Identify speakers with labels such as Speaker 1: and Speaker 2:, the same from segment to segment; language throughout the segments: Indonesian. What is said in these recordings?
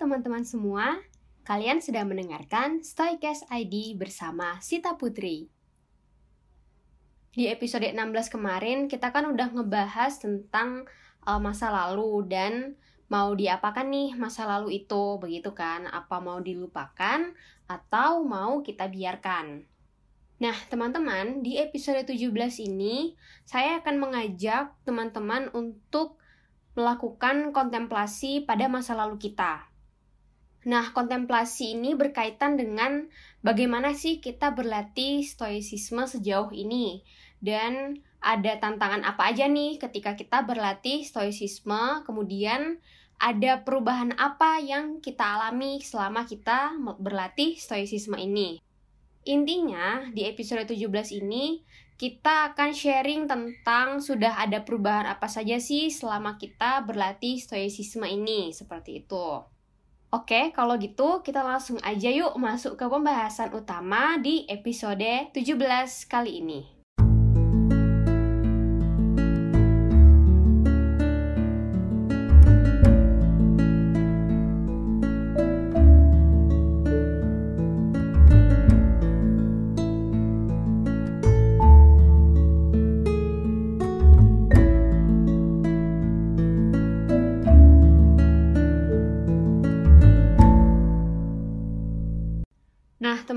Speaker 1: teman-teman semua, kalian sedang mendengarkan Stoicast ID bersama Sita Putri. Di episode 16 kemarin kita kan udah ngebahas tentang uh, masa lalu dan mau diapakan nih masa lalu itu, begitu kan? Apa mau dilupakan atau mau kita biarkan? Nah, teman-teman, di episode 17 ini saya akan mengajak teman-teman untuk melakukan kontemplasi pada masa lalu kita. Nah, kontemplasi ini berkaitan dengan bagaimana sih kita berlatih stoicisme sejauh ini dan ada tantangan apa aja nih ketika kita berlatih stoicisme, kemudian ada perubahan apa yang kita alami selama kita berlatih stoicisme ini. Intinya, di episode 17 ini kita akan sharing tentang sudah ada perubahan apa saja sih selama kita berlatih stoicisme ini, seperti itu. Oke, kalau gitu kita langsung aja yuk masuk ke pembahasan utama di episode 17 kali ini.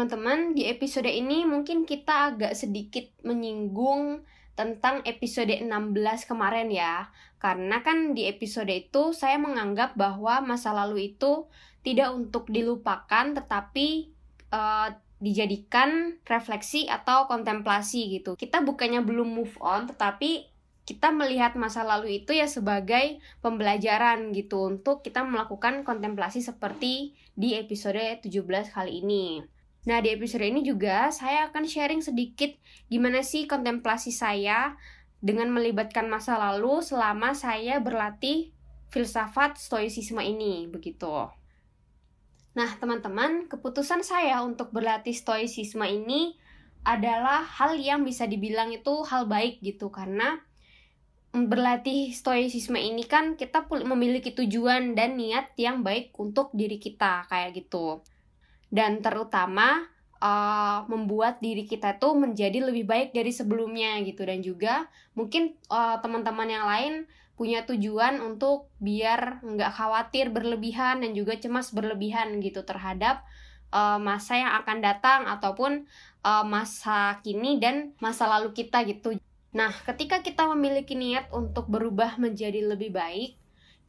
Speaker 1: Teman-teman, di episode ini mungkin kita agak sedikit menyinggung tentang episode 16 kemarin ya. Karena kan di episode itu saya menganggap bahwa masa lalu itu tidak untuk dilupakan tetapi uh, dijadikan refleksi atau kontemplasi gitu. Kita bukannya belum move on tetapi kita melihat masa lalu itu ya sebagai pembelajaran gitu untuk kita melakukan kontemplasi seperti di episode 17 kali ini. Nah, di episode ini juga saya akan sharing sedikit gimana sih kontemplasi saya dengan melibatkan masa lalu selama saya berlatih filsafat stoicisme ini, begitu. Nah, teman-teman, keputusan saya untuk berlatih stoicisme ini adalah hal yang bisa dibilang itu hal baik gitu karena berlatih stoicisme ini kan kita memiliki tujuan dan niat yang baik untuk diri kita kayak gitu dan terutama uh, membuat diri kita tuh menjadi lebih baik dari sebelumnya gitu dan juga mungkin uh, teman-teman yang lain punya tujuan untuk biar nggak khawatir berlebihan dan juga cemas berlebihan gitu terhadap uh, masa yang akan datang ataupun uh, masa kini dan masa lalu kita gitu. Nah, ketika kita memiliki niat untuk berubah menjadi lebih baik,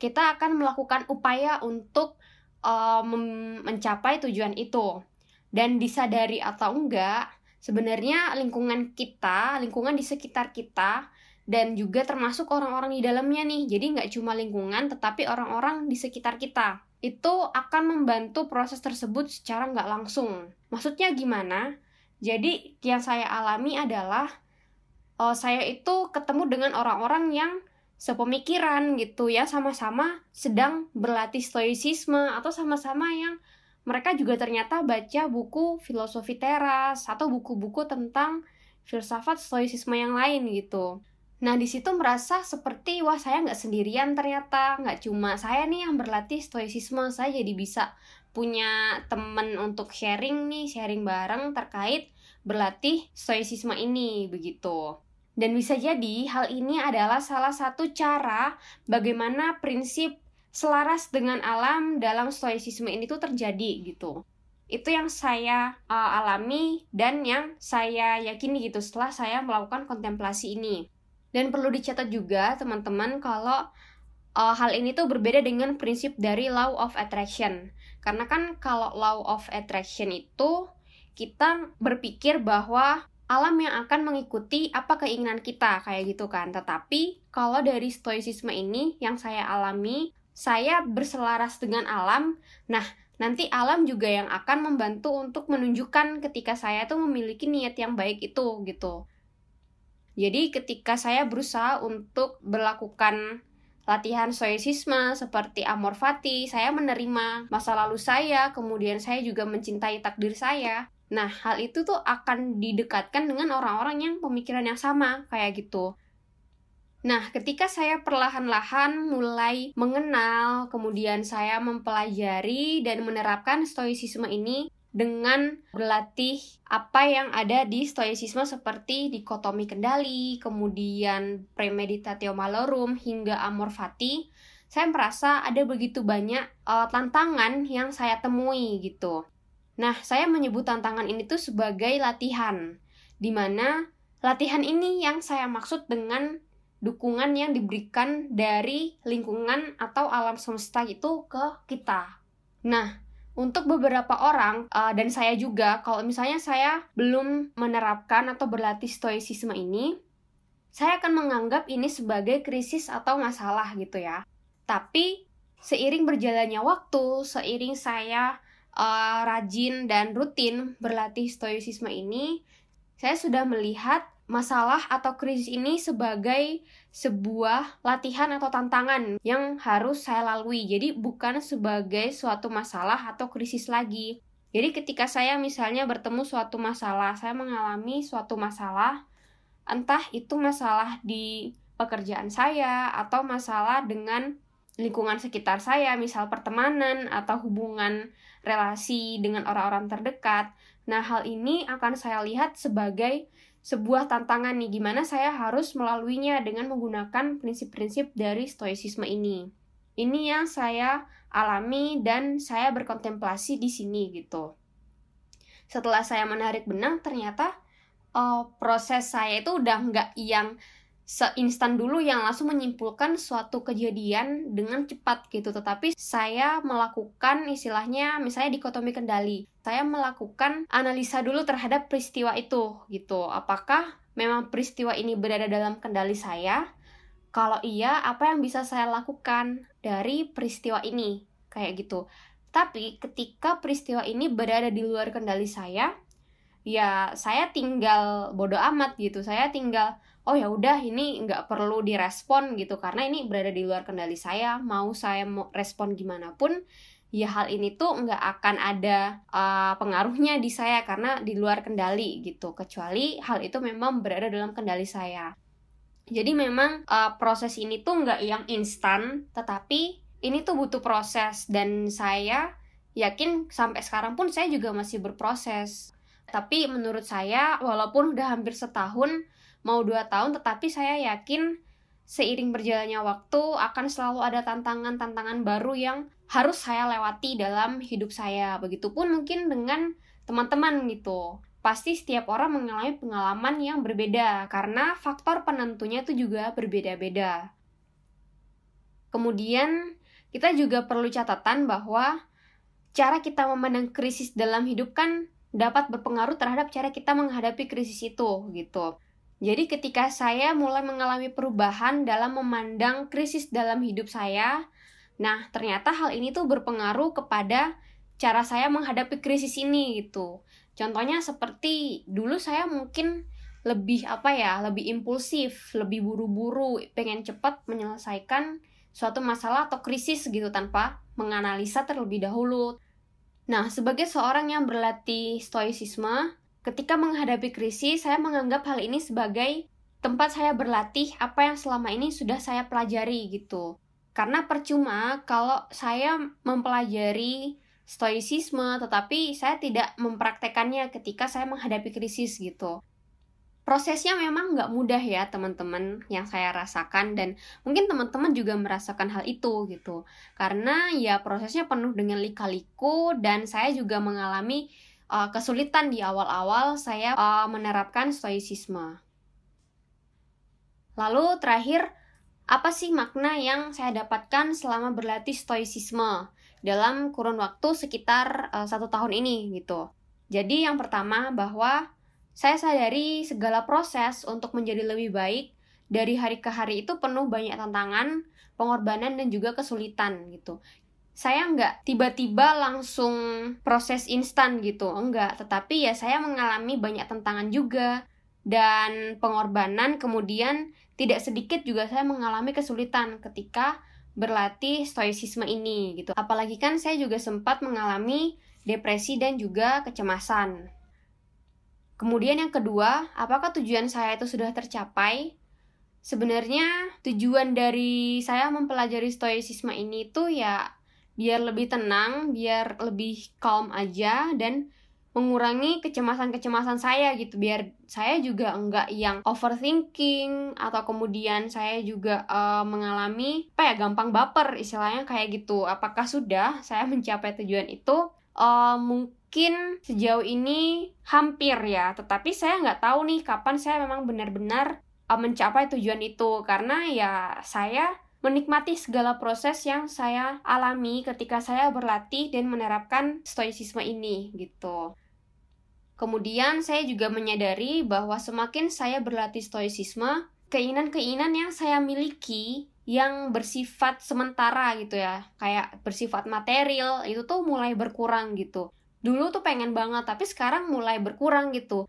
Speaker 1: kita akan melakukan upaya untuk uh, mencapai tujuan itu. Dan disadari atau enggak sebenarnya lingkungan kita lingkungan di sekitar kita dan juga termasuk orang-orang di dalamnya nih. Jadi nggak cuma lingkungan tetapi orang-orang di sekitar kita. Itu akan membantu proses tersebut secara nggak langsung. Maksudnya gimana? Jadi yang saya alami adalah uh, saya itu ketemu dengan orang-orang yang sepemikiran gitu ya sama-sama sedang berlatih stoicisme atau sama-sama yang mereka juga ternyata baca buku filosofi teras atau buku-buku tentang filsafat stoicisme yang lain gitu. Nah di situ merasa seperti wah saya nggak sendirian ternyata nggak cuma saya nih yang berlatih stoicisme saya jadi bisa punya temen untuk sharing nih sharing bareng terkait berlatih stoicisme ini begitu. Dan bisa jadi hal ini adalah salah satu cara bagaimana prinsip selaras dengan alam dalam stoicisme ini tuh terjadi gitu. Itu yang saya uh, alami dan yang saya yakini gitu setelah saya melakukan kontemplasi ini. Dan perlu dicatat juga teman-teman kalau uh, hal ini tuh berbeda dengan prinsip dari law of attraction. Karena kan kalau law of attraction itu kita berpikir bahwa alam yang akan mengikuti apa keinginan kita kayak gitu kan. Tetapi kalau dari stoicisme ini yang saya alami, saya berselaras dengan alam. Nah, nanti alam juga yang akan membantu untuk menunjukkan ketika saya tuh memiliki niat yang baik itu gitu. Jadi ketika saya berusaha untuk berlakukan latihan stoicisme seperti amor fati, saya menerima masa lalu saya, kemudian saya juga mencintai takdir saya. Nah, hal itu tuh akan didekatkan dengan orang-orang yang pemikiran yang sama, kayak gitu. Nah, ketika saya perlahan-lahan mulai mengenal, kemudian saya mempelajari dan menerapkan stoicisme ini dengan berlatih apa yang ada di stoicisme seperti dikotomi kendali, kemudian premeditatio malorum hingga amor fati, saya merasa ada begitu banyak uh, tantangan yang saya temui gitu. Nah, saya menyebut tantangan ini tuh sebagai latihan, di mana latihan ini yang saya maksud dengan dukungan yang diberikan dari lingkungan atau alam semesta itu ke kita. Nah, untuk beberapa orang uh, dan saya juga, kalau misalnya saya belum menerapkan atau berlatih stoicisme ini, saya akan menganggap ini sebagai krisis atau masalah gitu ya. Tapi seiring berjalannya waktu, seiring saya uh, rajin dan rutin berlatih stoicisme ini, saya sudah melihat masalah atau krisis ini sebagai sebuah latihan atau tantangan yang harus saya lalui. Jadi bukan sebagai suatu masalah atau krisis lagi. Jadi ketika saya misalnya bertemu suatu masalah, saya mengalami suatu masalah, entah itu masalah di pekerjaan saya atau masalah dengan lingkungan sekitar saya, misal pertemanan atau hubungan relasi dengan orang-orang terdekat. Nah, hal ini akan saya lihat sebagai sebuah tantangan nih gimana saya harus melaluinya dengan menggunakan prinsip-prinsip dari stoicisme ini. Ini yang saya alami dan saya berkontemplasi di sini gitu. Setelah saya menarik benang ternyata uh, proses saya itu udah nggak yang seinstan dulu yang langsung menyimpulkan suatu kejadian dengan cepat gitu. Tetapi saya melakukan istilahnya misalnya dikotomi kendali saya melakukan analisa dulu terhadap peristiwa itu gitu. Apakah memang peristiwa ini berada dalam kendali saya? Kalau iya apa yang bisa saya lakukan dari peristiwa ini? Kayak gitu. Tapi ketika peristiwa ini berada di luar kendali saya ya saya tinggal bodoh amat gitu. Saya tinggal oh ya udah ini nggak perlu direspon gitu. Karena ini berada di luar kendali saya. Mau saya mau respon gimana pun ya hal ini tuh nggak akan ada uh, pengaruhnya di saya. Karena di luar kendali gitu. Kecuali hal itu memang berada dalam kendali saya. Jadi memang uh, proses ini tuh nggak yang instan. Tetapi ini tuh butuh proses. Dan saya yakin sampai sekarang pun saya juga masih berproses. Tapi menurut saya walaupun udah hampir setahun mau dua tahun tetapi saya yakin seiring berjalannya waktu akan selalu ada tantangan-tantangan baru yang harus saya lewati dalam hidup saya. Begitupun mungkin dengan teman-teman gitu. Pasti setiap orang mengalami pengalaman yang berbeda karena faktor penentunya itu juga berbeda-beda. Kemudian kita juga perlu catatan bahwa cara kita memandang krisis dalam hidup kan dapat berpengaruh terhadap cara kita menghadapi krisis itu gitu. Jadi ketika saya mulai mengalami perubahan dalam memandang krisis dalam hidup saya, nah ternyata hal ini tuh berpengaruh kepada cara saya menghadapi krisis ini gitu. Contohnya seperti dulu saya mungkin lebih apa ya, lebih impulsif, lebih buru-buru, pengen cepat menyelesaikan suatu masalah atau krisis gitu tanpa menganalisa terlebih dahulu. Nah, sebagai seorang yang berlatih stoicisme, Ketika menghadapi krisis, saya menganggap hal ini sebagai tempat saya berlatih apa yang selama ini sudah saya pelajari gitu. Karena percuma kalau saya mempelajari stoicisme tetapi saya tidak mempraktekannya ketika saya menghadapi krisis gitu. Prosesnya memang nggak mudah ya teman-teman yang saya rasakan dan mungkin teman-teman juga merasakan hal itu gitu. Karena ya prosesnya penuh dengan lika-liku dan saya juga mengalami uh, kesulitan di awal-awal saya uh, menerapkan stoicisme. Lalu terakhir, apa sih makna yang saya dapatkan selama berlatih stoicisme dalam kurun waktu sekitar uh, satu tahun ini gitu. Jadi yang pertama bahwa saya sadari segala proses untuk menjadi lebih baik dari hari ke hari itu penuh banyak tantangan, pengorbanan dan juga kesulitan gitu saya nggak tiba-tiba langsung proses instan gitu, enggak. Tetapi ya saya mengalami banyak tantangan juga dan pengorbanan. Kemudian tidak sedikit juga saya mengalami kesulitan ketika berlatih stoicisme ini gitu. Apalagi kan saya juga sempat mengalami depresi dan juga kecemasan. Kemudian yang kedua, apakah tujuan saya itu sudah tercapai? sebenarnya tujuan dari saya mempelajari stoicisme ini tuh ya biar lebih tenang, biar lebih calm aja dan mengurangi kecemasan-kecemasan saya gitu. Biar saya juga enggak yang overthinking atau kemudian saya juga uh, mengalami apa ya gampang baper istilahnya kayak gitu. Apakah sudah saya mencapai tujuan itu? Uh, mungkin sejauh ini hampir ya. Tetapi saya nggak tahu nih kapan saya memang benar-benar uh, mencapai tujuan itu. Karena ya saya menikmati segala proses yang saya alami ketika saya berlatih dan menerapkan stoicisme ini gitu. Kemudian saya juga menyadari bahwa semakin saya berlatih stoicisme, keinginan-keinginan yang saya miliki yang bersifat sementara gitu ya, kayak bersifat material itu tuh mulai berkurang gitu. Dulu tuh pengen banget, tapi sekarang mulai berkurang gitu.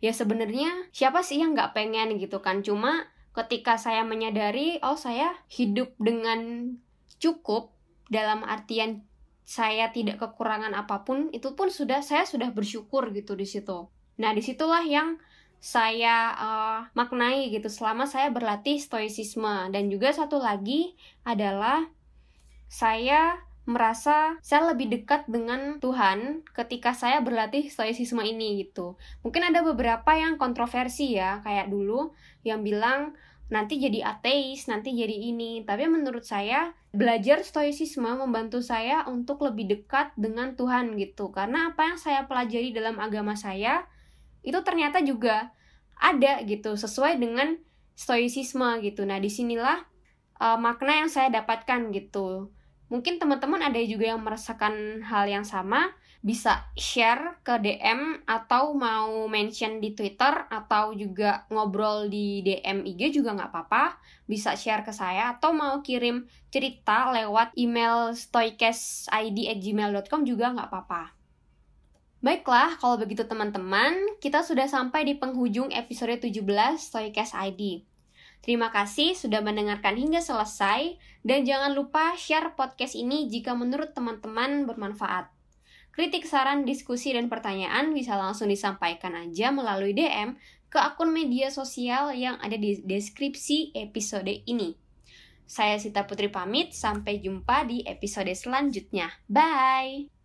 Speaker 1: Ya sebenarnya siapa sih yang nggak pengen gitu kan? Cuma ketika saya menyadari, oh saya hidup dengan cukup dalam artian saya tidak kekurangan apa pun itu pun sudah saya sudah bersyukur gitu di situ. Nah di situlah yang saya uh, maknai gitu. Selama saya berlatih stoicisme. Dan juga satu lagi adalah saya merasa saya lebih dekat dengan Tuhan ketika saya berlatih stoicisme ini gitu. Mungkin ada beberapa yang kontroversi ya, kayak dulu yang bilang nanti jadi ateis, nanti jadi ini. Tapi menurut saya belajar stoicisme membantu saya untuk lebih dekat dengan Tuhan gitu. Karena apa yang saya pelajari dalam agama saya itu ternyata juga ada gitu sesuai dengan stoicisme gitu. Nah, di sinilah uh, makna yang saya dapatkan gitu. Mungkin teman-teman ada juga yang merasakan hal yang sama bisa share ke DM atau mau mention di Twitter atau juga ngobrol di DM IG juga nggak apa-apa bisa share ke saya atau mau kirim cerita lewat email stoicasid@gmail.com juga nggak apa-apa Baiklah, kalau begitu teman-teman, kita sudah sampai di penghujung episode 17 Stoicast ID. Terima kasih sudah mendengarkan hingga selesai, dan jangan lupa share podcast ini jika menurut teman-teman bermanfaat. Kritik, saran, diskusi, dan pertanyaan bisa langsung disampaikan aja melalui DM ke akun media sosial yang ada di deskripsi episode ini. Saya Sita Putri pamit, sampai jumpa di episode selanjutnya. Bye!